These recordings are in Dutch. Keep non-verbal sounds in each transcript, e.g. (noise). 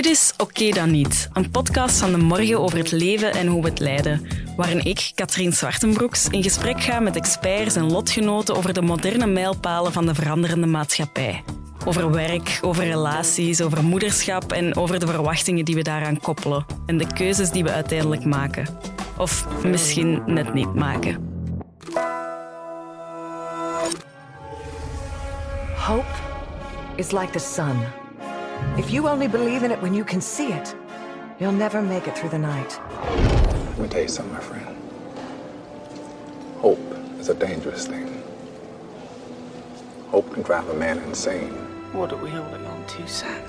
Dit is Oké dan niet, een podcast van de morgen over het leven en hoe we het leiden, waarin ik, Katrien Zwartenbroeks, in gesprek ga met experts en lotgenoten over de moderne mijlpalen van de veranderende maatschappij. Over werk, over relaties, over moederschap en over de verwachtingen die we daaraan koppelen en de keuzes die we uiteindelijk maken. Of misschien net niet maken. Hope is like the sun. If you only believe in it when you can see it, you'll never make it through the night. Let me tell you something, my friend. Hope is a dangerous thing. Hope can drive a man insane. What are we holding on to, Sam?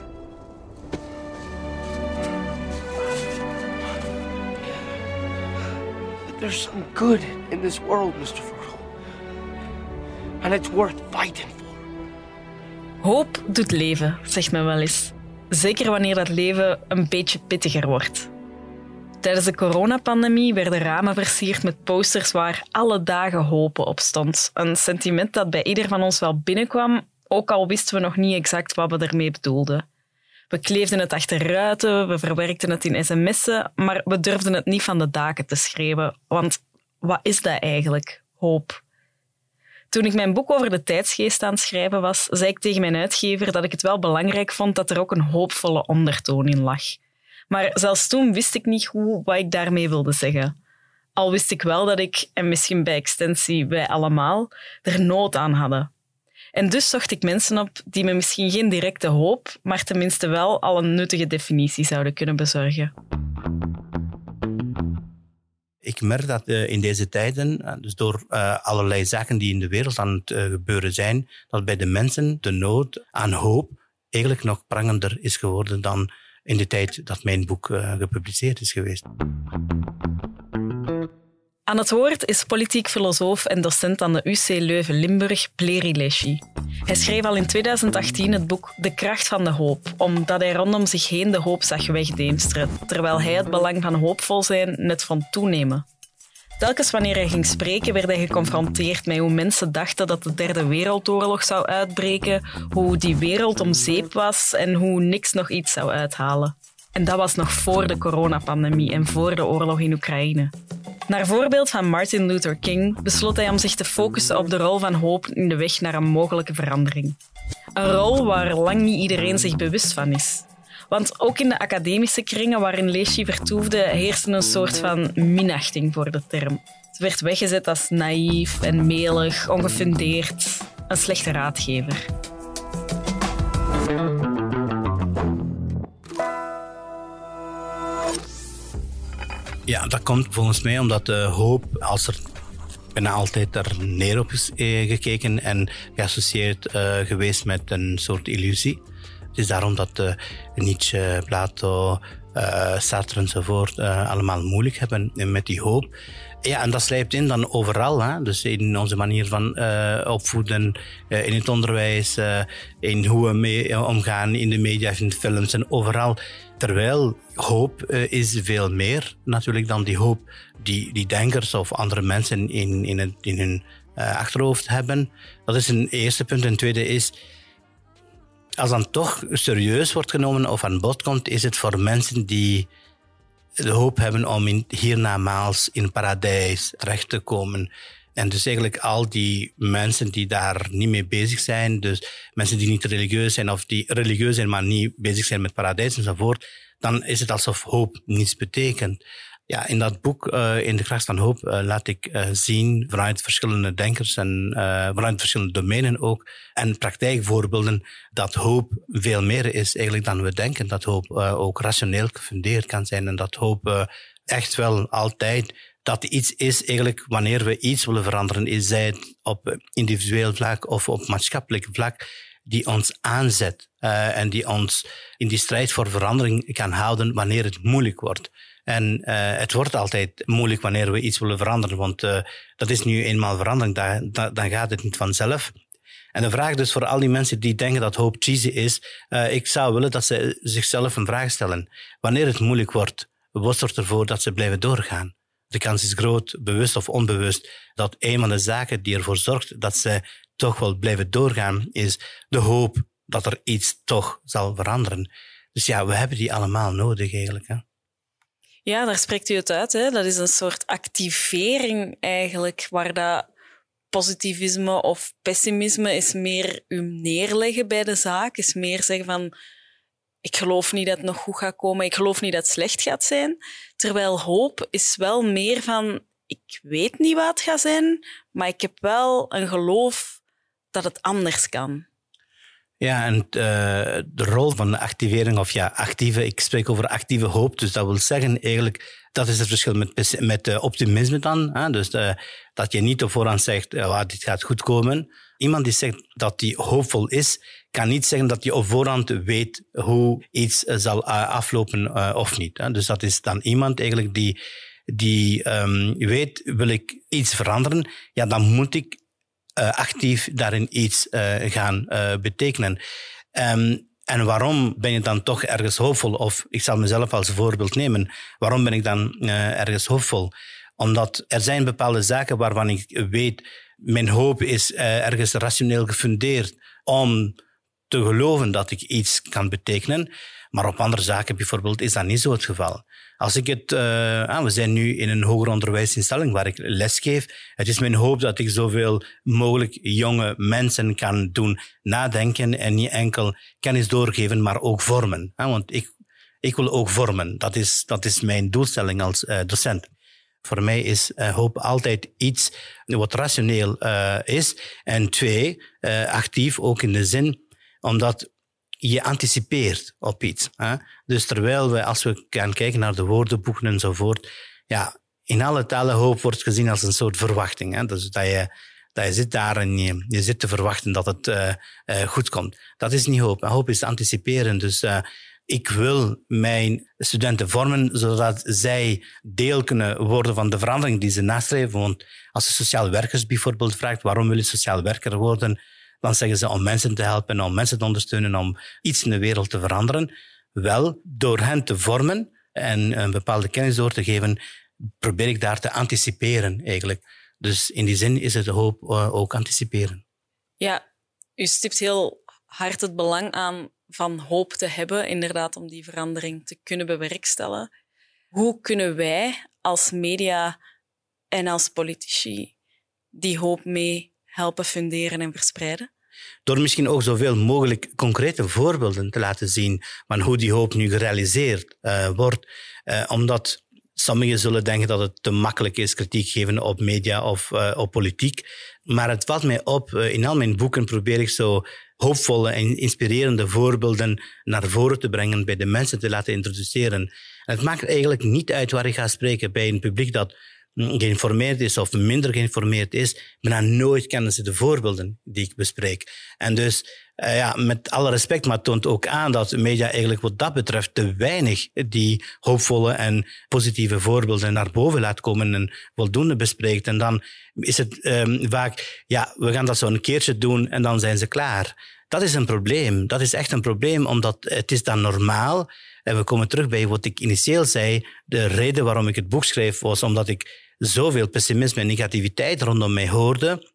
There's some good in this world, Mr. Frodo. And it's worth fighting for. Hoop doet leven, zegt men wel eens. Zeker wanneer dat leven een beetje pittiger wordt. Tijdens de coronapandemie werden ramen versierd met posters waar alle dagen hopen op stond. Een sentiment dat bij ieder van ons wel binnenkwam, ook al wisten we nog niet exact wat we ermee bedoelden. We kleefden het achter ruiten, we verwerkten het in sms'en, maar we durfden het niet van de daken te schrijven. Want wat is dat eigenlijk, hoop? Toen ik mijn boek over de tijdsgeest aan het schrijven was, zei ik tegen mijn uitgever dat ik het wel belangrijk vond dat er ook een hoopvolle ondertoon in lag. Maar zelfs toen wist ik niet hoe wat ik daarmee wilde zeggen. Al wist ik wel dat ik, en misschien bij extensie wij allemaal, er nood aan hadden. En dus zocht ik mensen op die me misschien geen directe hoop, maar tenminste wel al een nuttige definitie zouden kunnen bezorgen. Ik merk dat uh, in deze tijden, uh, dus door uh, allerlei zaken die in de wereld aan het gebeuren zijn, dat bij de mensen de nood aan hoop eigenlijk nog prangender is geworden dan in de tijd dat mijn boek gepubliceerd is geweest. Aan het woord is politiek filosoof en docent aan de UC Leuven-Limburg, Pleri Leschi. Hij schreef al in 2018 het boek De kracht van de hoop, omdat hij rondom zich heen de hoop zag wegdeemsteren, terwijl hij het belang van hoopvol zijn net vond toenemen. Telkens wanneer hij ging spreken, werd hij geconfronteerd met hoe mensen dachten dat de Derde Wereldoorlog zou uitbreken, hoe die wereld om zeep was en hoe niks nog iets zou uithalen. En dat was nog voor de coronapandemie en voor de oorlog in Oekraïne. Naar voorbeeld van Martin Luther King besloot hij om zich te focussen op de rol van hoop in de weg naar een mogelijke verandering. Een rol waar lang niet iedereen zich bewust van is. Want ook in de academische kringen waarin Leeschi vertoefde, heerste een soort van minachting voor de term. Het werd weggezet als naïef en melig, ongefundeerd, een slechte raadgever. Ja, dat komt volgens mij omdat de hoop, als er bijna altijd er neer op is eh, gekeken en geassocieerd uh, geweest met een soort illusie. Het is daarom dat uh, Nietzsche, Plato, uh, Sartre enzovoort allemaal moeilijk hebben met die hoop. Ja, en dat slijpt in dan overal. Hè? Dus in onze manier van uh, opvoeden, uh, in het onderwijs, uh, in hoe we mee omgaan in de media, in de films en overal. Terwijl hoop is veel meer natuurlijk dan die hoop die, die denkers of andere mensen in, in, in hun achterhoofd hebben. Dat is een eerste punt. En tweede is, als dan toch serieus wordt genomen of aan bod komt, is het voor mensen die de hoop hebben om in, hiernamaals in paradijs terecht te komen. En dus eigenlijk al die mensen die daar niet mee bezig zijn, dus mensen die niet religieus zijn of die religieus zijn maar niet bezig zijn met paradijs enzovoort, dan is het alsof hoop niets betekent. Ja, in dat boek, uh, In de kracht van hoop, uh, laat ik uh, zien vanuit verschillende denkers en vanuit verschillende domeinen ook en praktijkvoorbeelden dat hoop veel meer is eigenlijk dan we denken. Dat hoop ook rationeel gefundeerd kan zijn en dat hoop echt wel altijd dat iets is eigenlijk wanneer we iets willen veranderen, is zij het op individueel vlak of op maatschappelijk vlak die ons aanzet en die ons in die strijd voor verandering kan houden wanneer het moeilijk wordt. En uh, het wordt altijd moeilijk wanneer we iets willen veranderen, want uh, dat is nu eenmaal verandering, dan, gaat het niet vanzelf. En de vraag dus voor al die mensen die denken dat hoop cheesy is, uh, ik zou willen dat ze zichzelf een vraag stellen. Wanneer het moeilijk wordt, wat zorgt ervoor dat ze blijven doorgaan? De kans is groot, bewust of onbewust, dat een van de zaken die ervoor zorgt dat ze toch wel blijven doorgaan, is de hoop dat er iets toch zal veranderen. Dus ja, we hebben die allemaal nodig eigenlijk. Hè? Ja, daar spreekt u het uit. Hè? Dat is een soort activering eigenlijk, waar dat positivisme of pessimisme is meer u neerleggen bij de zaak, is meer zeggen van ik geloof niet dat het nog goed gaat komen, ik geloof niet dat het slecht gaat zijn. Terwijl hoop is wel meer van ik weet niet wat het gaat zijn, maar ik heb wel een geloof dat het anders kan. Ja, en uh, de rol van de activering, of ja, actieve, ik spreek over actieve hoop, dus dat wil zeggen eigenlijk, dat is het verschil met, met uh, optimisme dan. Hè? Dus uh, dat je niet op voorhand zegt, uh, dit gaat goed komen. Iemand die zegt dat hij hoopvol is, kan niet zeggen dat je op voorhand weet hoe iets zal aflopen of niet. Dus dat is dan iemand eigenlijk die, die um, weet, wil ik iets veranderen, ja, dan moet ik actief daarin iets uh, gaan uh, betekenen. Um, en waarom ben je dan toch ergens hoopvol? Of ik zal mezelf als voorbeeld nemen. Waarom ben ik dan ergens hoopvol? Omdat er zijn bepaalde zaken waarvan ik weet, mijn hoop is ergens rationeel gefundeerd om te geloven dat ik iets kan betekenen. Maar op andere zaken bijvoorbeeld is dat niet zo het geval. Als ik het, uh, ah, we zijn nu in een hoger onderwijsinstelling waar ik les geef. Het is mijn hoop dat ik zoveel mogelijk jonge mensen kan doen nadenken en niet enkel kennis doorgeven, maar ook vormen. Ah, want ik, ik wil ook vormen. Dat is, dat is mijn doelstelling als uh, docent. Voor mij is uh, hoop altijd iets wat rationeel is. En twee, actief ook in de zin, omdat je anticipeert op iets. Hè? Dus terwijl we, als we gaan kijken naar de woordenboeken enzovoort, ja, in alle talen hoop wordt gezien als een soort verwachting. Hè? Dus dat je, dat je zit daar en je, je zit te verwachten dat het uh, uh, goed komt. Dat is niet hoop. Hoop is anticiperen. Dus uh, ik wil mijn studenten vormen zodat zij deel kunnen worden van de verandering die ze nastreven. Want als je sociaal werkers bijvoorbeeld vraagt waarom wil je sociaal werker worden, dan zeggen ze om mensen te helpen, om mensen te ondersteunen, om iets in de wereld te veranderen. Wel, door hen te vormen en een bepaalde kennis door te geven, probeer ik daar te anticiperen eigenlijk. Dus in die zin is het hoop uh, ook anticiperen. Ja, u stipt heel hard het belang aan van hoop te hebben, inderdaad, om die verandering te kunnen bewerkstelligen. Hoe kunnen wij als media en als politici die hoop mee helpen funderen en verspreiden? Door misschien ook zoveel mogelijk concrete voorbeelden te laten zien van hoe die hoop nu gerealiseerd uh, wordt. Uh, omdat sommigen zullen denken dat het te makkelijk is kritiek geven op media of uh, op politiek. Maar het valt mij op, in al mijn boeken probeer ik zo hoopvolle en inspirerende voorbeelden naar voren te brengen, bij de mensen te laten introduceren. En het maakt eigenlijk niet uit waar ik ga spreken bij een publiek dat geïnformeerd is of minder geïnformeerd is, bijna nooit kennen ze de voorbeelden die ik bespreek. En dus, uh, ja, met alle respect, maar toont ook aan dat media eigenlijk wat dat betreft te weinig die hoopvolle en positieve voorbeelden naar boven laat komen en voldoende bespreekt. En dan is het um, vaak, ja, we gaan dat zo een keertje doen en dan zijn ze klaar. Dat is een probleem. Dat is echt een probleem, omdat het is dan normaal. En we komen terug bij wat ik initieel zei. De reden waarom ik het boek schreef was omdat ik zoveel pessimisme en negativiteit rondom mij hoorde.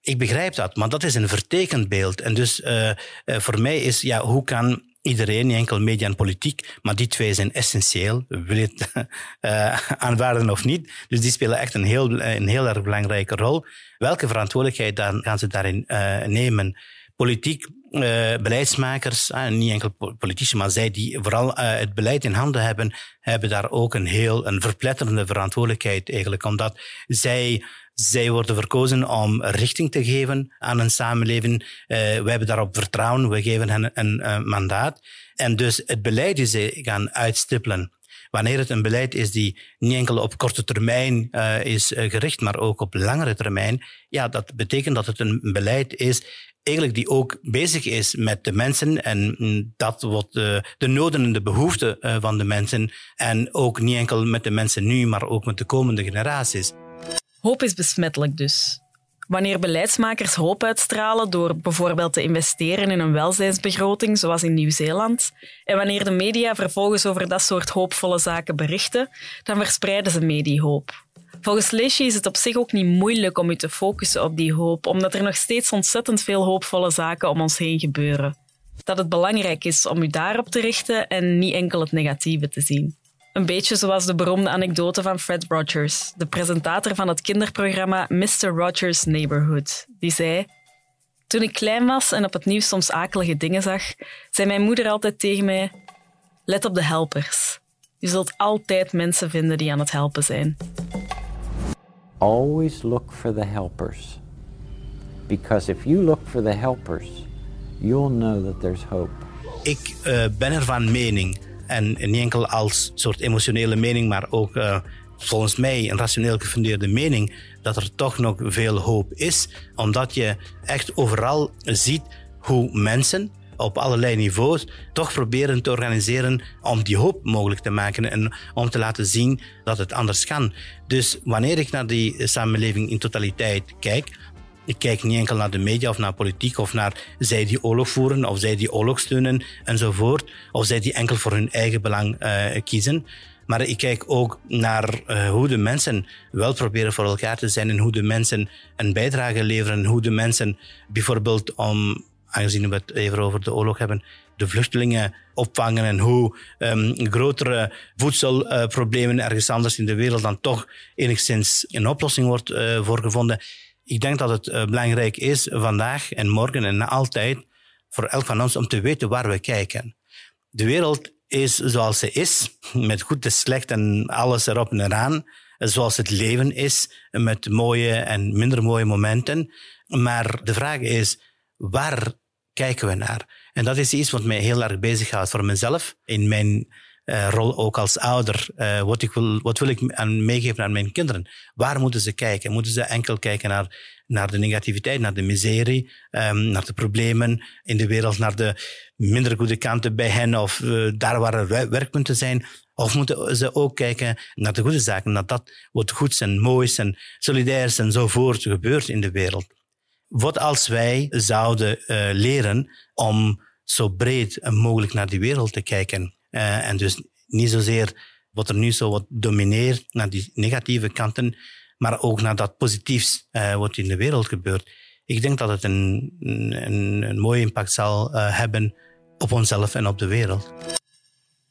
Ik begrijp dat, maar dat is een vertekend beeld. En dus uh, uh, voor mij is, ja, hoe kan iedereen, niet enkel media en politiek, maar die twee zijn essentieel, wil je het uh, (laughs) aanvaarden of niet. Dus die spelen echt een heel, een heel erg belangrijke rol. Welke verantwoordelijkheid dan gaan ze daarin nemen? Politiek uh, beleidsmakers, uh, niet enkel politici, maar zij die vooral uh, het beleid in handen hebben, hebben daar ook een heel een verpletterende verantwoordelijkheid eigenlijk, omdat zij zij worden verkozen om richting te geven aan een samenleving. Uh, wij hebben daarop vertrouwen, we geven hen een, een mandaat. En dus het beleid die ze gaan uitstippelen, wanneer het een beleid is die niet enkel op korte termijn uh, is gericht, maar ook op langere termijn, ja, dat betekent dat het een beleid is eigenlijk die ook bezig is met de mensen en dat wat de, de noden en de behoeften eh, van de mensen en ook niet enkel met de mensen nu, maar ook met de komende generaties. Hoop is besmettelijk dus. Wanneer beleidsmakers hoop uitstralen door bijvoorbeeld te investeren in een welzijnsbegroting, zoals in Nieuw-Zeeland, en wanneer de media vervolgens over dat soort hoopvolle zaken berichten, dan verspreiden ze mee die hoop. Volgens Lesje is het op zich ook niet moeilijk om je te focussen op die hoop, omdat er nog steeds ontzettend veel hoopvolle zaken om ons heen gebeuren. Dat het belangrijk is om u daarop te richten en niet enkel het negatieve te zien. Een beetje zoals de beroemde anekdote van Fred Rogers, de presentator van het kinderprogramma Mr. Rogers' Neighborhood. Die zei: Toen ik klein was en op het nieuws soms akelige dingen zag, zei mijn moeder altijd tegen mij: Let op de helpers. Je zult altijd mensen vinden die aan het helpen zijn. Always look for the helpers. Because if you look for the helpers, you'll know that there's hope. Ik uh, ben er van mening, en niet enkel als soort emotionele mening, maar ook uh, volgens mij een rationeel gefundeerde mening, dat er toch nog veel hoop is, omdat je echt overal ziet hoe mensen op allerlei niveaus toch proberen te organiseren om die hoop mogelijk te maken en om te laten zien dat het anders kan. Dus wanneer ik naar die samenleving in totaliteit kijk, ik kijk niet enkel naar de media of naar politiek of naar zij die oorlog voeren of zij die oorlog steunen enzovoort, of zij die enkel voor hun eigen belang uh, kiezen. Maar ik kijk ook naar uh, hoe de mensen wel proberen voor elkaar te zijn en hoe de mensen een bijdrage leveren. Hoe de mensen bijvoorbeeld om aangezien we het even over de oorlog hebben, de vluchtelingen opvangen en hoe um, grotere voedselproblemen ergens anders in de wereld dan toch enigszins een oplossing wordt uh, gevonden. Ik denk dat het uh, belangrijk is vandaag en morgen en altijd voor elk van ons om te weten waar we kijken. De wereld is zoals ze is, met goed en slecht en alles erop en eraan. Zoals het leven is, met mooie en minder mooie momenten. Maar de vraag is, waar kijken we naar? En dat is iets wat mij heel erg bezighoudt voor mezelf. In mijn uh, rol ook als ouder. Uh, wat, ik wil, wat wil ik aan meegeven aan mijn kinderen? Waar moeten ze kijken? Moeten ze enkel kijken naar, naar de negativiteit, naar de miserie, um, naar de problemen in de wereld, naar de minder goede kanten bij hen of uh, daar waar er werkpunten zijn? Of moeten ze ook kijken naar de goede zaken, naar dat wat goeds en moois en solidairs enzovoort gebeurt in de wereld? Wat als wij zouden leren om zo breed mogelijk naar die wereld te kijken? Uh, en dus niet zozeer wat er nu zo wat domineert naar die negatieve kanten, maar ook naar dat positiefs uh, wat in de wereld gebeurt. Ik denk dat het een, een, een mooie impact zal hebben op onszelf en op de wereld.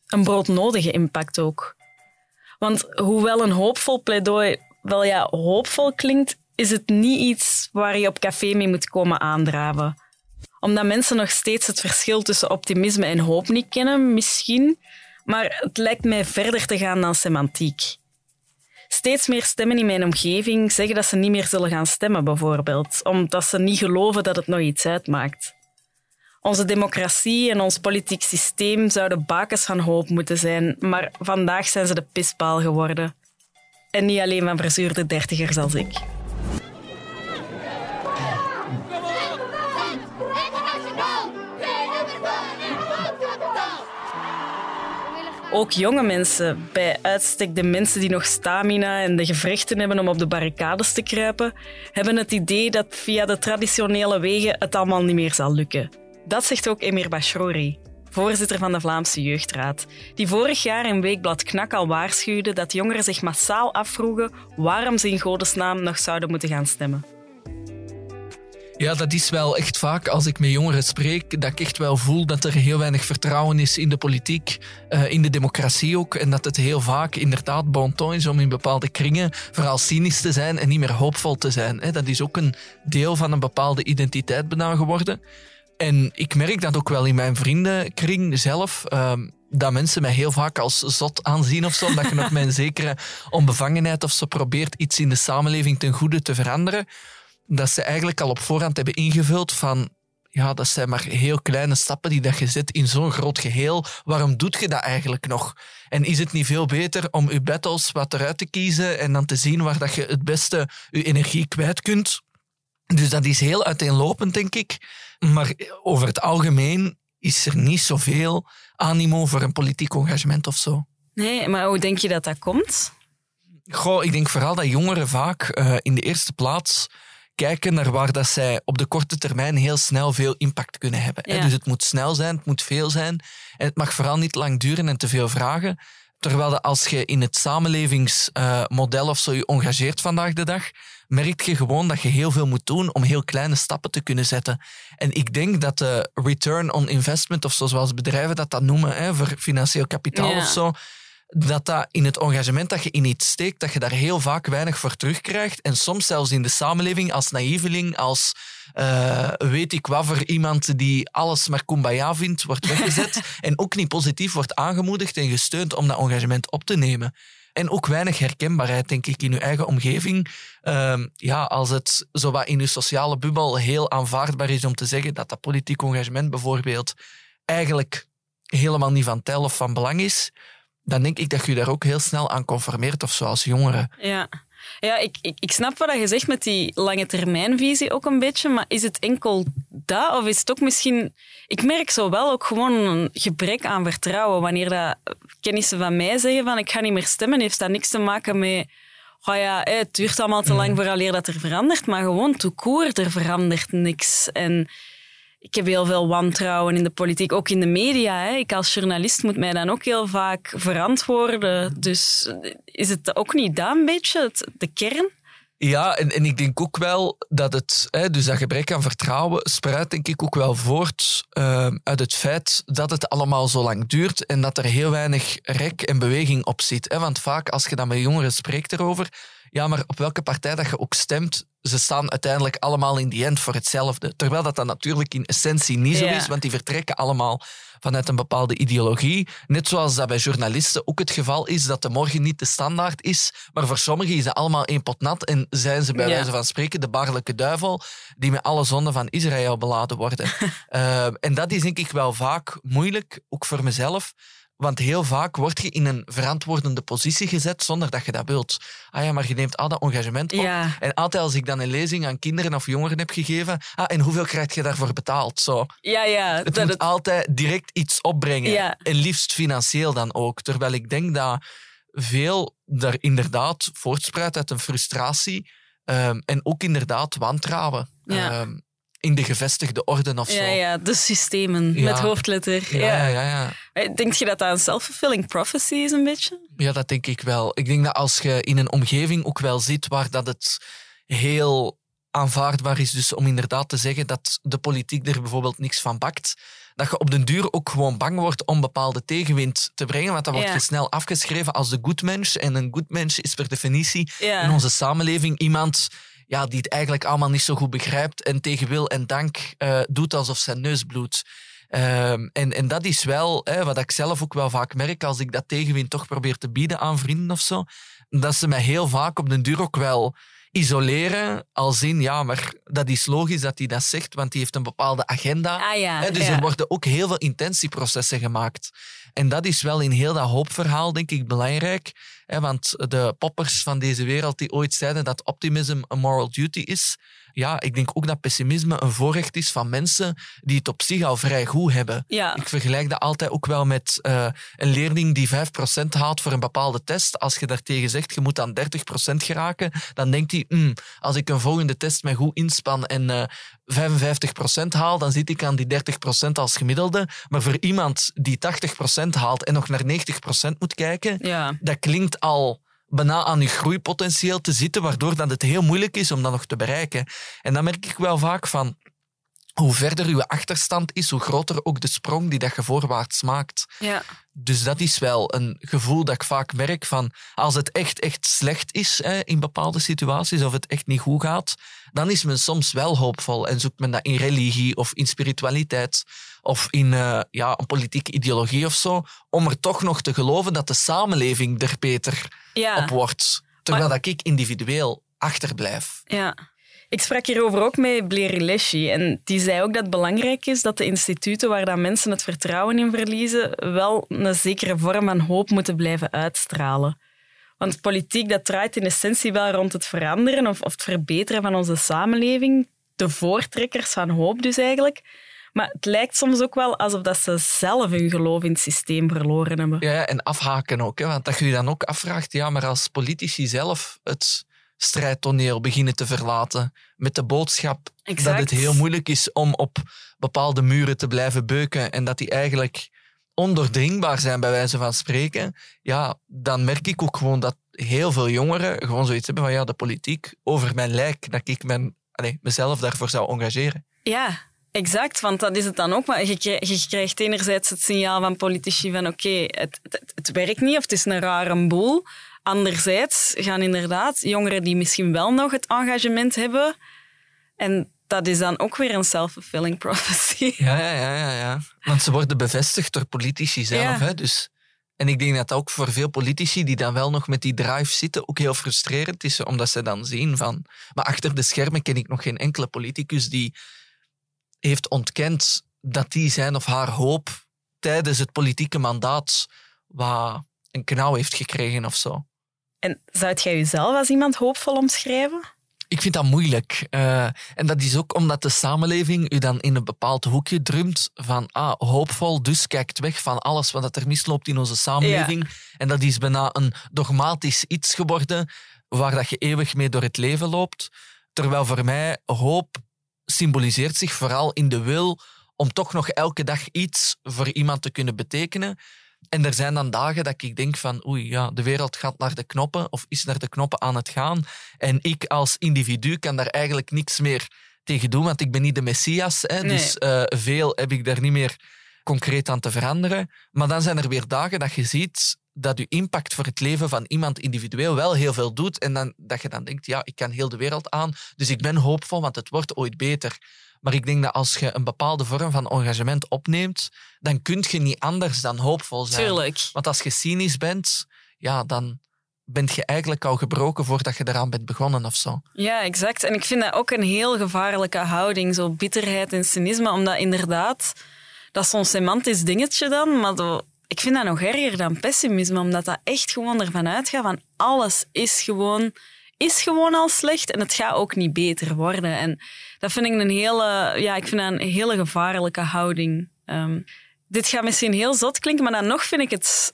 Een broodnodige impact ook. Want hoewel een hoopvol pleidooi wel ja, hoopvol klinkt, is het niet iets waar je op café mee moet komen aandraven. Omdat mensen nog steeds het verschil tussen optimisme en hoop niet kennen, misschien, maar het lijkt mij verder te gaan dan semantiek. Steeds meer stemmen in mijn omgeving zeggen dat ze niet meer zullen gaan stemmen, bijvoorbeeld, omdat ze niet geloven dat het nog iets uitmaakt. Onze democratie en ons politiek systeem zouden bakens van hoop moeten zijn, maar vandaag zijn ze de pispaal geworden. En niet alleen van verzuurde dertigers als ik. Ook jonge mensen, bij uitstek de mensen die nog stamina en de gewrichten hebben om op de barricades te kruipen, hebben het idee dat via de traditionele wegen het allemaal niet meer zal lukken. Dat zegt ook Emir Bashrouri, voorzitter van de Vlaamse Jeugdraad, die vorig jaar in Weekblad Knak al waarschuwde dat jongeren zich massaal afvroegen waarom ze in godesnaam nog zouden moeten gaan stemmen. Ja, dat is wel echt vaak als ik met jongeren spreek, dat ik echt wel voel dat er heel weinig vertrouwen is in de politiek, uh, in de democratie ook. En dat het heel vaak inderdaad bon ton is om in bepaalde kringen vooral cynisch te zijn en niet meer hoopvol te zijn. Hè. Dat is ook een deel van een bepaalde identiteit bijna geworden. En ik merk dat ook wel in mijn vriendenkring zelf. Uh, dat mensen mij heel vaak als zot aanzien of zo, dat je met mijn (laughs) zekere onbevangenheid of zo probeert iets in de samenleving ten goede te veranderen dat ze eigenlijk al op voorhand hebben ingevuld van ja, dat zijn maar heel kleine stappen die dat je zet in zo'n groot geheel. Waarom doet je dat eigenlijk nog? En is het niet veel beter om je battles wat eruit te kiezen en dan te zien waar dat je het beste je energie kwijt kunt? Dus dat is heel uiteenlopend, denk ik. Maar over het algemeen is er niet zoveel animo voor een politiek engagement of zo. Nee, maar hoe denk je dat dat komt? Goh, ik denk vooral dat jongeren vaak uh, in de eerste plaats kijken naar waar dat zij op de korte termijn heel snel veel impact kunnen hebben. Dus het moet snel zijn, het moet veel zijn. En het mag vooral niet lang duren en te veel vragen. Terwijl dat als je in het samenlevingsmodel of zo je engageert vandaag de dag, merk je gewoon dat je heel veel moet doen om heel kleine stappen te kunnen zetten. En ik denk dat de return on investment, of zoals bedrijven dat dat noemen, hè, voor financieel kapitaal Ja. of zo, dat dat in het engagement dat je in iets steekt, dat je daar heel vaak weinig voor terugkrijgt. En soms zelfs in de samenleving als naïveling, als eh, weet ik wat voor iemand die alles maar kumbaya vindt, wordt (laughs) weggezet. en ook niet positief wordt aangemoedigd en gesteund om dat engagement op te nemen. En ook weinig herkenbaarheid, denk ik, in je eigen omgeving. Ehm, ja, als het zo wat in je sociale bubbel heel aanvaardbaar is om te zeggen dat dat politiek engagement bijvoorbeeld eigenlijk helemaal niet van tel of van belang is, dan denk ik dat je je daar ook heel snel aan conformeert of zo als jongere. Ja, ja ik, ik, ik snap wat je zegt met die lange termijnvisie ook een beetje, maar is het enkel dat of is het ook misschien... Ik merk zo wel ook gewoon een gebrek aan vertrouwen. Wanneer dat kennissen van mij zeggen van ik ga niet meer stemmen, heeft dat niks te maken met... Oh ja, het duurt allemaal te lang vooraleer dat er verandert, maar gewoon court, er verandert niks. En ik heb heel veel wantrouwen in de politiek, ook in de media. Hè. Ik als journalist moet mij dan ook heel vaak verantwoorden. Dus is het ook niet dat een beetje, de kern? Ja, en, en ik denk ook wel dat het, hè, dus dat gebrek aan vertrouwen, spruit denk ik ook wel voort eh, uit het feit dat het allemaal zo lang duurt en dat er heel weinig rek en beweging op zit. Hè. Want vaak als je dan met jongeren spreekt erover, ja, maar op welke partij dat je ook stemt, ze staan uiteindelijk allemaal in die end voor hetzelfde. Terwijl dat dan natuurlijk in essentie niet zo Ja. is, want die vertrekken allemaal vanuit een bepaalde ideologie. Net zoals dat bij journalisten ook het geval is dat de morgen niet de standaard is, maar voor sommigen is dat allemaal één pot nat en zijn ze bij Ja. wijze van spreken de baarlijke duivel die met alle zonden van Israël beladen worden. (laughs) Eh, en dat is denk ik wel vaak moeilijk, ook voor mezelf. Want heel vaak word je in een verantwoordende positie gezet zonder dat je dat wilt. Ah ja, maar je neemt al dat engagement op. Ja. En altijd als ik dan een lezing aan kinderen of jongeren heb gegeven, ah, en hoeveel krijg je daarvoor betaald? Zo. Ja, ja. Het dat moet het- altijd direct iets opbrengen. Ja. En liefst financieel dan ook. Terwijl ik denk dat veel daar inderdaad voortspruit uit een frustratie. ehm, en ook inderdaad wantrouwen. Ja. ehm, in de gevestigde orde of zo. ja, ja, de systemen Ja. met hoofdletter. ja, ja, ja, ja. Eh, Denk je dat dat een self-fulfilling prophecy is een beetje? Ja, dat denk ik wel. Ik denk dat als je in een omgeving ook wel ziet waar dat het heel aanvaardbaar is, dus om inderdaad te zeggen dat de politiek er bijvoorbeeld niks van bakt, dat je op den duur ook gewoon bang wordt om bepaalde tegenwind te brengen, want dan word Ja. je snel afgeschreven als de good mens. En een good mens is per definitie in onze samenleving iemand ja, die het eigenlijk allemaal niet zo goed begrijpt en tegen wil en dank eh, doet alsof zijn neus bloedt. Ehm, en, en dat is wel hè, wat ik zelf ook wel vaak merk als ik dat tegenwind toch probeer te bieden aan vrienden of zo. Dat ze mij heel vaak op den duur ook wel isoleren. Als in, ja, maar dat is logisch dat hij dat zegt, want die heeft een bepaalde agenda. Ah ja, dus ja. er worden ook heel veel intentieprocessen gemaakt. En dat is wel in heel dat hoopverhaal, denk ik, belangrijk. Want de poppers van deze wereld die ooit zeiden dat optimism een moral duty is. Ja, ik denk ook dat pessimisme een voorrecht is van mensen die het op zich al vrij goed hebben. Ja. Ik vergelijk dat altijd ook wel met eh, een leerling die 5% haalt voor een bepaalde test. Als je daartegen zegt, je moet aan 30% geraken, dan denkt hij, "Hmm, als ik een volgende test me goed inspan en eh 55% haal, dan zit ik aan die 30% als gemiddelde. Maar voor iemand die 80% haalt en nog naar 90% moet kijken, Ja. dat klinkt al bijna aan je groeipotentieel te zitten, waardoor dat het heel moeilijk is om dat nog te bereiken. En dan merk ik wel vaak van, hoe verder je achterstand is, hoe groter ook de sprong die dat je voorwaarts maakt. Ja. Dus dat is wel een gevoel dat ik vaak merk van als het echt, echt slecht is hè, in bepaalde situaties of het echt niet goed gaat, dan is men soms wel hoopvol en zoekt men dat in religie of in spiritualiteit of in eh, ja, een politieke ideologie of zo, om er toch nog te geloven dat de samenleving er beter Ja. op wordt. Terwijl dat ik individueel achterblijf. Ja. Ik sprak hierover ook met Blair Leshy en die zei ook dat het belangrijk is dat de instituten waar dat mensen het vertrouwen in verliezen wel een zekere vorm van hoop moeten blijven uitstralen. Want politiek dat draait in essentie wel rond het veranderen of, of het verbeteren van onze samenleving. De voortrekkers van hoop dus eigenlijk. Maar het lijkt soms ook wel alsof dat ze zelf hun geloof in het systeem verloren hebben. Ja, en afhaken ook. Hè? Want dat je je dan ook afvraagt, ja, maar als politici zelf het strijdtoneel beginnen te verlaten met de boodschap Exact. dat het heel moeilijk is om op bepaalde muren te blijven beuken en dat die eigenlijk ondoordringbaar zijn, bij wijze van spreken, ja, dan merk ik ook gewoon dat heel veel jongeren gewoon zoiets hebben van ja, de politiek over mijn lijk, dat ik mijn, allez, mezelf daarvoor zou engageren. Ja, exact. Want dat is het dan ook. Maar je, krijgt, je krijgt enerzijds het signaal van politici van oké, het, het, het werkt niet of het is een rare boel. Anderzijds gaan inderdaad jongeren die misschien wel nog het engagement hebben. En dat is dan ook weer een self-fulfilling (laughs) prophecy. Ja, ja, ja, ja, ja. Want ze worden bevestigd door politici zelf. Ja. Hè? Dus, en ik denk dat dat ook voor veel politici die dan wel nog met die drive zitten ook heel frustrerend is, omdat ze dan zien van... Maar achter de schermen ken ik nog geen enkele politicus die heeft ontkend dat die zijn of haar hoop tijdens het politieke mandaat wat een knauw heeft gekregen of zo. En zou jij jezelf als iemand hoopvol omschrijven? Ik vind dat moeilijk. Eh, en dat is ook omdat de samenleving u dan in een bepaald hoekje drumt van ah, hoopvol, dus kijkt weg van alles wat er misloopt in onze samenleving. En dat is bijna een dogmatisch iets geworden waar dat je eeuwig mee door het leven loopt. Terwijl voor mij hoop symboliseert zich vooral in de wil om toch nog elke dag iets voor iemand te kunnen betekenen. En er zijn dan dagen dat ik denk van oei, ja, de wereld gaat naar de knoppen of is naar de knoppen aan het gaan. En ik als individu kan daar eigenlijk niks meer tegen doen, want ik ben niet de Messias. Hè, Nee. Dus eh, veel heb ik daar niet meer concreet aan te veranderen. Maar dan zijn er weer dagen dat je ziet dat je impact voor het leven van iemand individueel wel heel veel doet. En dan, dat je dan denkt, ja, ik kan heel de wereld aan. Dus ik ben hoopvol, want het wordt ooit beter. Maar ik denk dat als je een bepaalde vorm van engagement opneemt, dan kun je niet anders dan hoopvol zijn. Tuurlijk. Want als je cynisch bent, ja, dan bent je eigenlijk al gebroken voordat je eraan bent begonnen of zo. Ja, exact. En ik vind dat ook een heel gevaarlijke houding, zo bitterheid en cynisme, omdat inderdaad, dat is zo'n semantisch dingetje dan, maar ik vind dat nog erger dan pessimisme, omdat dat echt gewoon ervan uitgaat van alles is gewoon, is gewoon al slecht en het gaat ook niet beter worden. En dat vind ik een hele, ja, ik vind dat een hele gevaarlijke houding. Ehm, dit gaat misschien heel zot klinken, maar dan nog vind ik het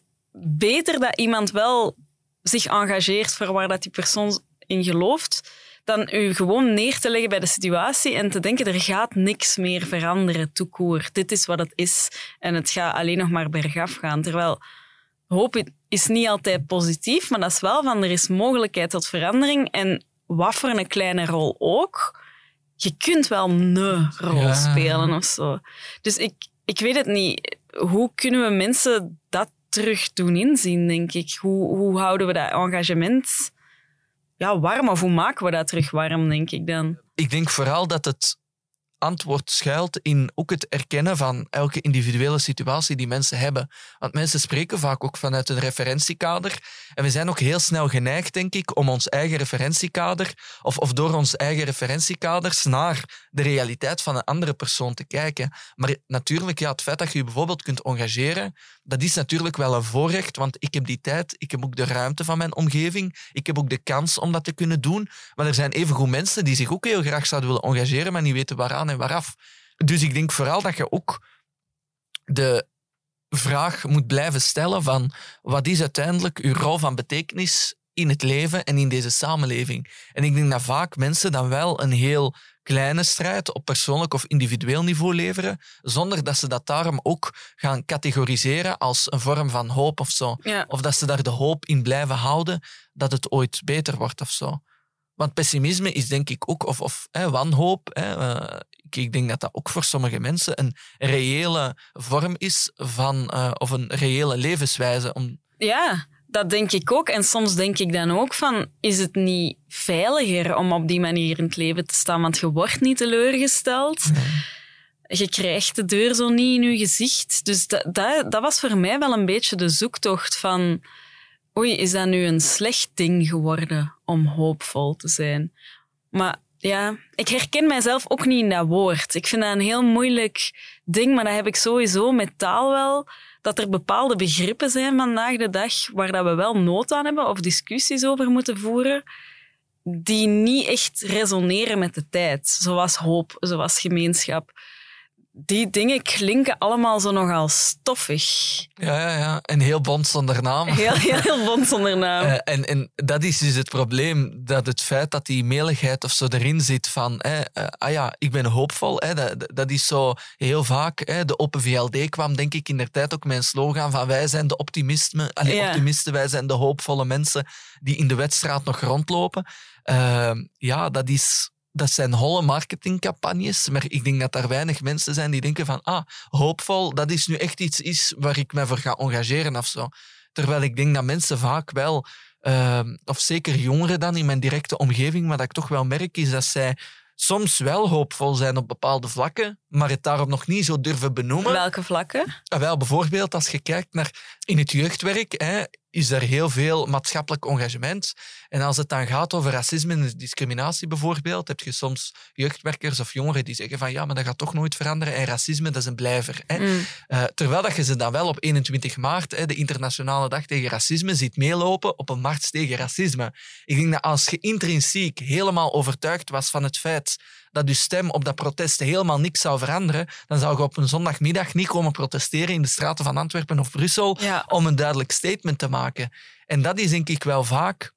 beter dat iemand wel zich engageert voor waar dat die persoon in gelooft, dan u gewoon neer te leggen bij de situatie en te denken, er gaat niks meer veranderen, toekoor. Dit is wat het is en het gaat alleen nog maar bergaf gaan. Terwijl hoop is niet altijd positief, maar dat is wel van, er is mogelijkheid tot verandering en voor een kleine rol ook, je kunt wel een rol Ja. spelen of zo. Dus ik, ik weet het niet. Hoe kunnen we mensen dat terug doen inzien, denk ik? Hoe, hoe houden we dat engagement ja, warm of hoe maken we dat terug warm, denk ik dan? Ik denk vooral dat het antwoord schuilt in ook het erkennen van elke individuele situatie die mensen hebben. Want mensen spreken vaak ook vanuit een referentiekader. En we zijn ook heel snel geneigd, denk ik, om ons eigen referentiekader of, of door ons eigen referentiekaders naar de realiteit van een andere persoon te kijken. Maar natuurlijk, ja, het feit dat je je bijvoorbeeld kunt engageren, dat is natuurlijk wel een voorrecht, want ik heb die tijd, ik heb ook de ruimte van mijn omgeving, ik heb ook de kans om dat te kunnen doen. Maar er zijn evengoed mensen die zich ook heel graag zouden willen engageren, maar niet weten waaraan en waaraf. Dus ik denk vooral dat je ook de vraag moet blijven stellen van wat is uiteindelijk uw rol van betekenis in het leven en in deze samenleving. En ik denk dat vaak mensen dan wel een heel kleine strijd op persoonlijk of individueel niveau leveren, zonder dat ze dat daarom ook gaan categoriseren als een vorm van hoop of zo. Ja. Of dat ze daar de hoop in blijven houden dat het ooit beter wordt of zo. Want pessimisme is denk ik ook, of, of hè, wanhoop, hè, eh, ik, ik denk dat dat ook voor sommige mensen een reële vorm is van, eh, of een reële levenswijze. Om, Ja, dat denk ik ook. En soms denk ik dan ook van, is het niet veiliger om op die manier in het leven te staan? Want je wordt niet teleurgesteld. Je krijgt de deur zo niet in je gezicht. Dus dat, dat, dat was voor mij wel een beetje de zoektocht van... Oei, is dat nu een slecht ding geworden om hoopvol te zijn? Maar ja, ik herken mijzelf ook niet in dat woord. Ik vind dat een heel moeilijk ding, maar dat heb ik sowieso met taal wel. Dat er bepaalde begrippen zijn vandaag de dag waar dat we wel nood aan hebben of discussies over moeten voeren, die niet echt resoneren met de tijd. Zoals hoop, zoals gemeenschap. Die dingen klinken allemaal zo nogal stoffig. Ja, ja, ja. En heel bond zonder naam. Heel, (laughs) heel, heel bond zonder naam. Eh, en, en dat is dus het probleem, dat het feit dat die meligheid of zo erin zit van, eh, eh, ah ja, ik ben hoopvol, eh, dat, dat is zo heel vaak, eh, de Open VLD kwam denk ik in der tijd ook met een slogan van wij zijn de optimisme, allee, Ja. optimisten, wij zijn de hoopvolle mensen die in de wedstraat nog rondlopen. Ja, dat is... Dat zijn holle marketingcampagnes, maar ik denk dat er weinig mensen zijn die denken van ah, hoopvol, dat is nu echt iets is waar ik me voor ga engageren of zo. Terwijl ik denk dat mensen vaak wel, ehm, of zeker jongeren dan in mijn directe omgeving, maar dat ik toch wel merk, is dat zij soms wel hoopvol zijn op bepaalde vlakken, maar het daarop nog niet zo durven benoemen. Welke vlakken? Ah, Wel, bijvoorbeeld als je kijkt naar in het jeugdwerk, hè, is er heel veel maatschappelijk engagement. En als het dan gaat over racisme en discriminatie bijvoorbeeld, heb je soms jeugdwerkers of jongeren die zeggen van ja, maar dat gaat toch nooit veranderen en racisme, dat is een blijver. Hè. Mm. Eh, terwijl dat je ze dan wel op 21 maart, hè, de internationale dag tegen racisme, ziet meelopen op een mars tegen racisme. Ik denk dat als je intrinsiek helemaal overtuigd was van het feit dat je stem op dat protest helemaal niks zou veranderen, dan zou je op een zondagmiddag niet komen protesteren in de straten van Antwerpen of Brussel Ja. om een duidelijk statement te maken. En dat is denk ik wel vaak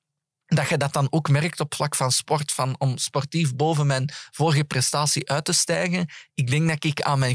dat je dat dan ook merkt op vlak van sport, van om sportief boven mijn vorige prestatie uit te stijgen. Ik denk dat ik aan mijn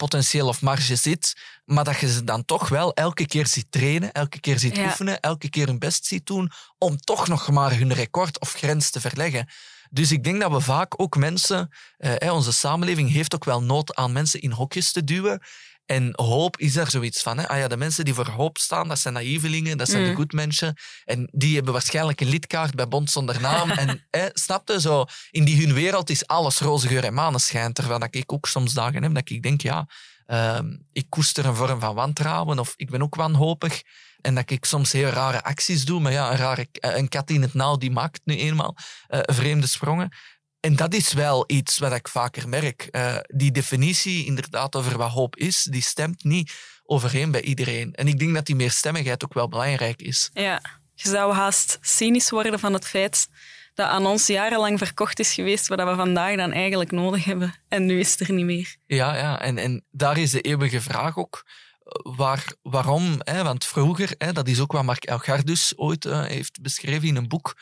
groeipotentieel of marge zit, maar dat je ze dan toch wel elke keer ziet trainen, elke keer ziet Ja. oefenen, elke keer hun best ziet doen om toch nog maar hun record of grens te verleggen. Dus ik denk dat we vaak ook mensen, eh, onze samenleving heeft ook wel nood aan mensen in hokjes te duwen. En hoop is daar zoiets van. Hè? Ah ja, de mensen die voor hoop staan, dat zijn naïvelingen, dat zijn de Mm. goed mensen. En die hebben waarschijnlijk een lidkaart bij Bond zonder naam. (laughs) en hè, snapte, zo, in die hun wereld is alles roze geur en maneschijn. Terwijl dat ik ook soms dagen heb dat ik denk, ja, ehm, ik koester een vorm van wantrouwen of ik ben ook wanhopig. En dat ik soms heel rare acties doe. Maar ja, een, rare, een kat in het nauw, die maakt nu eenmaal eh, vreemde sprongen. En dat is wel iets wat ik vaker merk. Eh, die definitie inderdaad over wat hoop is, die stemt niet overeen bij iedereen. En ik denk dat die meerstemmigheid ook wel belangrijk is. Ja, je zou haast cynisch worden van het feit dat aan ons jarenlang verkocht is geweest wat we vandaag dan eigenlijk nodig hebben. En nu is het er niet meer. Ja, ja. En, en daar is de eeuwige vraag ook. eh, Waar, waarom? Hè? Want vroeger, hè, dat is ook wat Mark Elgardus ooit eh, heeft beschreven in een boek,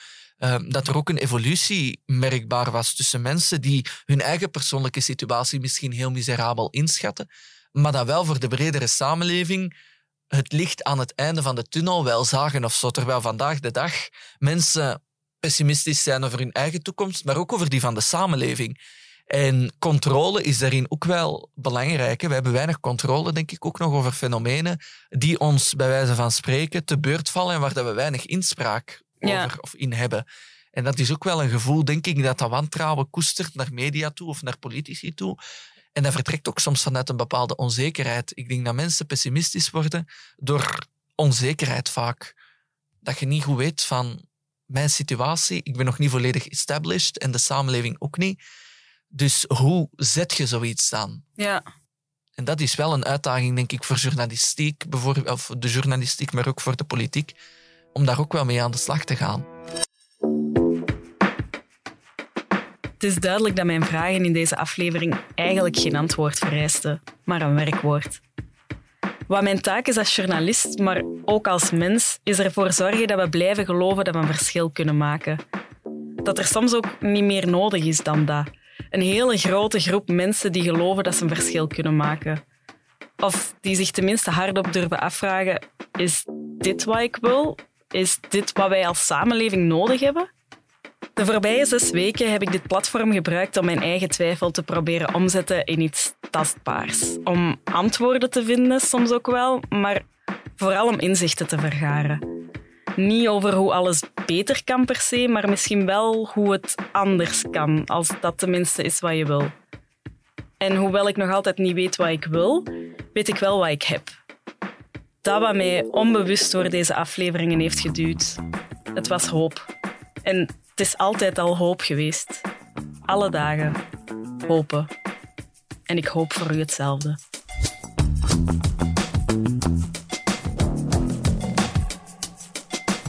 dat er ook een evolutie merkbaar was tussen mensen die hun eigen persoonlijke situatie misschien heel miserabel inschatten, maar dat wel voor de bredere samenleving het licht aan het einde van de tunnel wel zagen of zo. Terwijl vandaag de dag mensen pessimistisch zijn over hun eigen toekomst, maar ook over die van de samenleving. En controle is daarin ook wel belangrijk. We hebben weinig controle, denk ik, ook nog over fenomenen die ons, bij wijze van spreken, te beurt vallen en waar we weinig inspraak Ja. over of in hebben. En dat is ook wel een gevoel, denk ik, dat dat wantrouwen koestert naar media toe of naar politici toe. En dat vertrekt ook soms vanuit een bepaalde onzekerheid. Ik denk dat mensen pessimistisch worden door onzekerheid vaak. Dat je niet goed weet van mijn situatie, ik ben nog niet volledig established en de samenleving ook niet. Dus hoe zet je zoiets dan? Ja, En dat is wel een uitdaging, denk ik, voor journalistiek, bijvoorbeeld, of de journalistiek, maar ook voor de politiek, om daar ook wel mee aan de slag te gaan. het is duidelijk dat mijn vragen in deze aflevering eigenlijk geen antwoord vereisten, maar een werkwoord. Wat mijn taak is als journalist, maar ook als mens, is ervoor zorgen dat we blijven geloven dat we een verschil kunnen maken. Dat er soms ook niet meer nodig is dan dat. Een hele grote groep mensen die geloven dat ze een verschil kunnen maken. Of die zich tenminste hardop durven afvragen: is dit wat ik wil? Is dit wat wij als samenleving nodig hebben? De voorbije zes weken heb ik dit platform gebruikt om mijn eigen twijfel te proberen omzetten in iets tastbaars. Om antwoorden te vinden, soms ook wel, maar vooral om inzichten te vergaren. Niet over hoe alles beter kan per se, maar misschien wel hoe het anders kan, als dat tenminste is wat je wil. En hoewel ik nog altijd niet weet wat ik wil, weet ik wel wat ik heb. Dat wat mij onbewust door deze afleveringen heeft geduwd, het was hoop. En het is altijd al hoop geweest. Alle dagen hopen. En ik hoop voor u hetzelfde.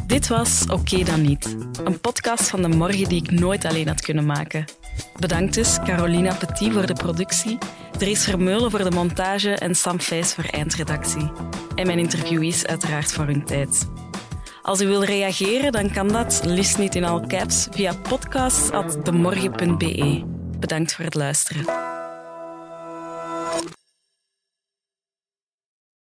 Dit was Oké dan niet. Een podcast van de morgen die ik nooit alleen had kunnen maken. Bedankt dus Carolina Petit voor de productie, Dries Vermeulen voor de montage en Sam Fijs voor eindredactie. En mijn interviewees uiteraard voor hun tijd. Als u wil reageren, dan kan dat, liefst niet in all caps, via podcasts.demorgen.be. Bedankt voor het luisteren.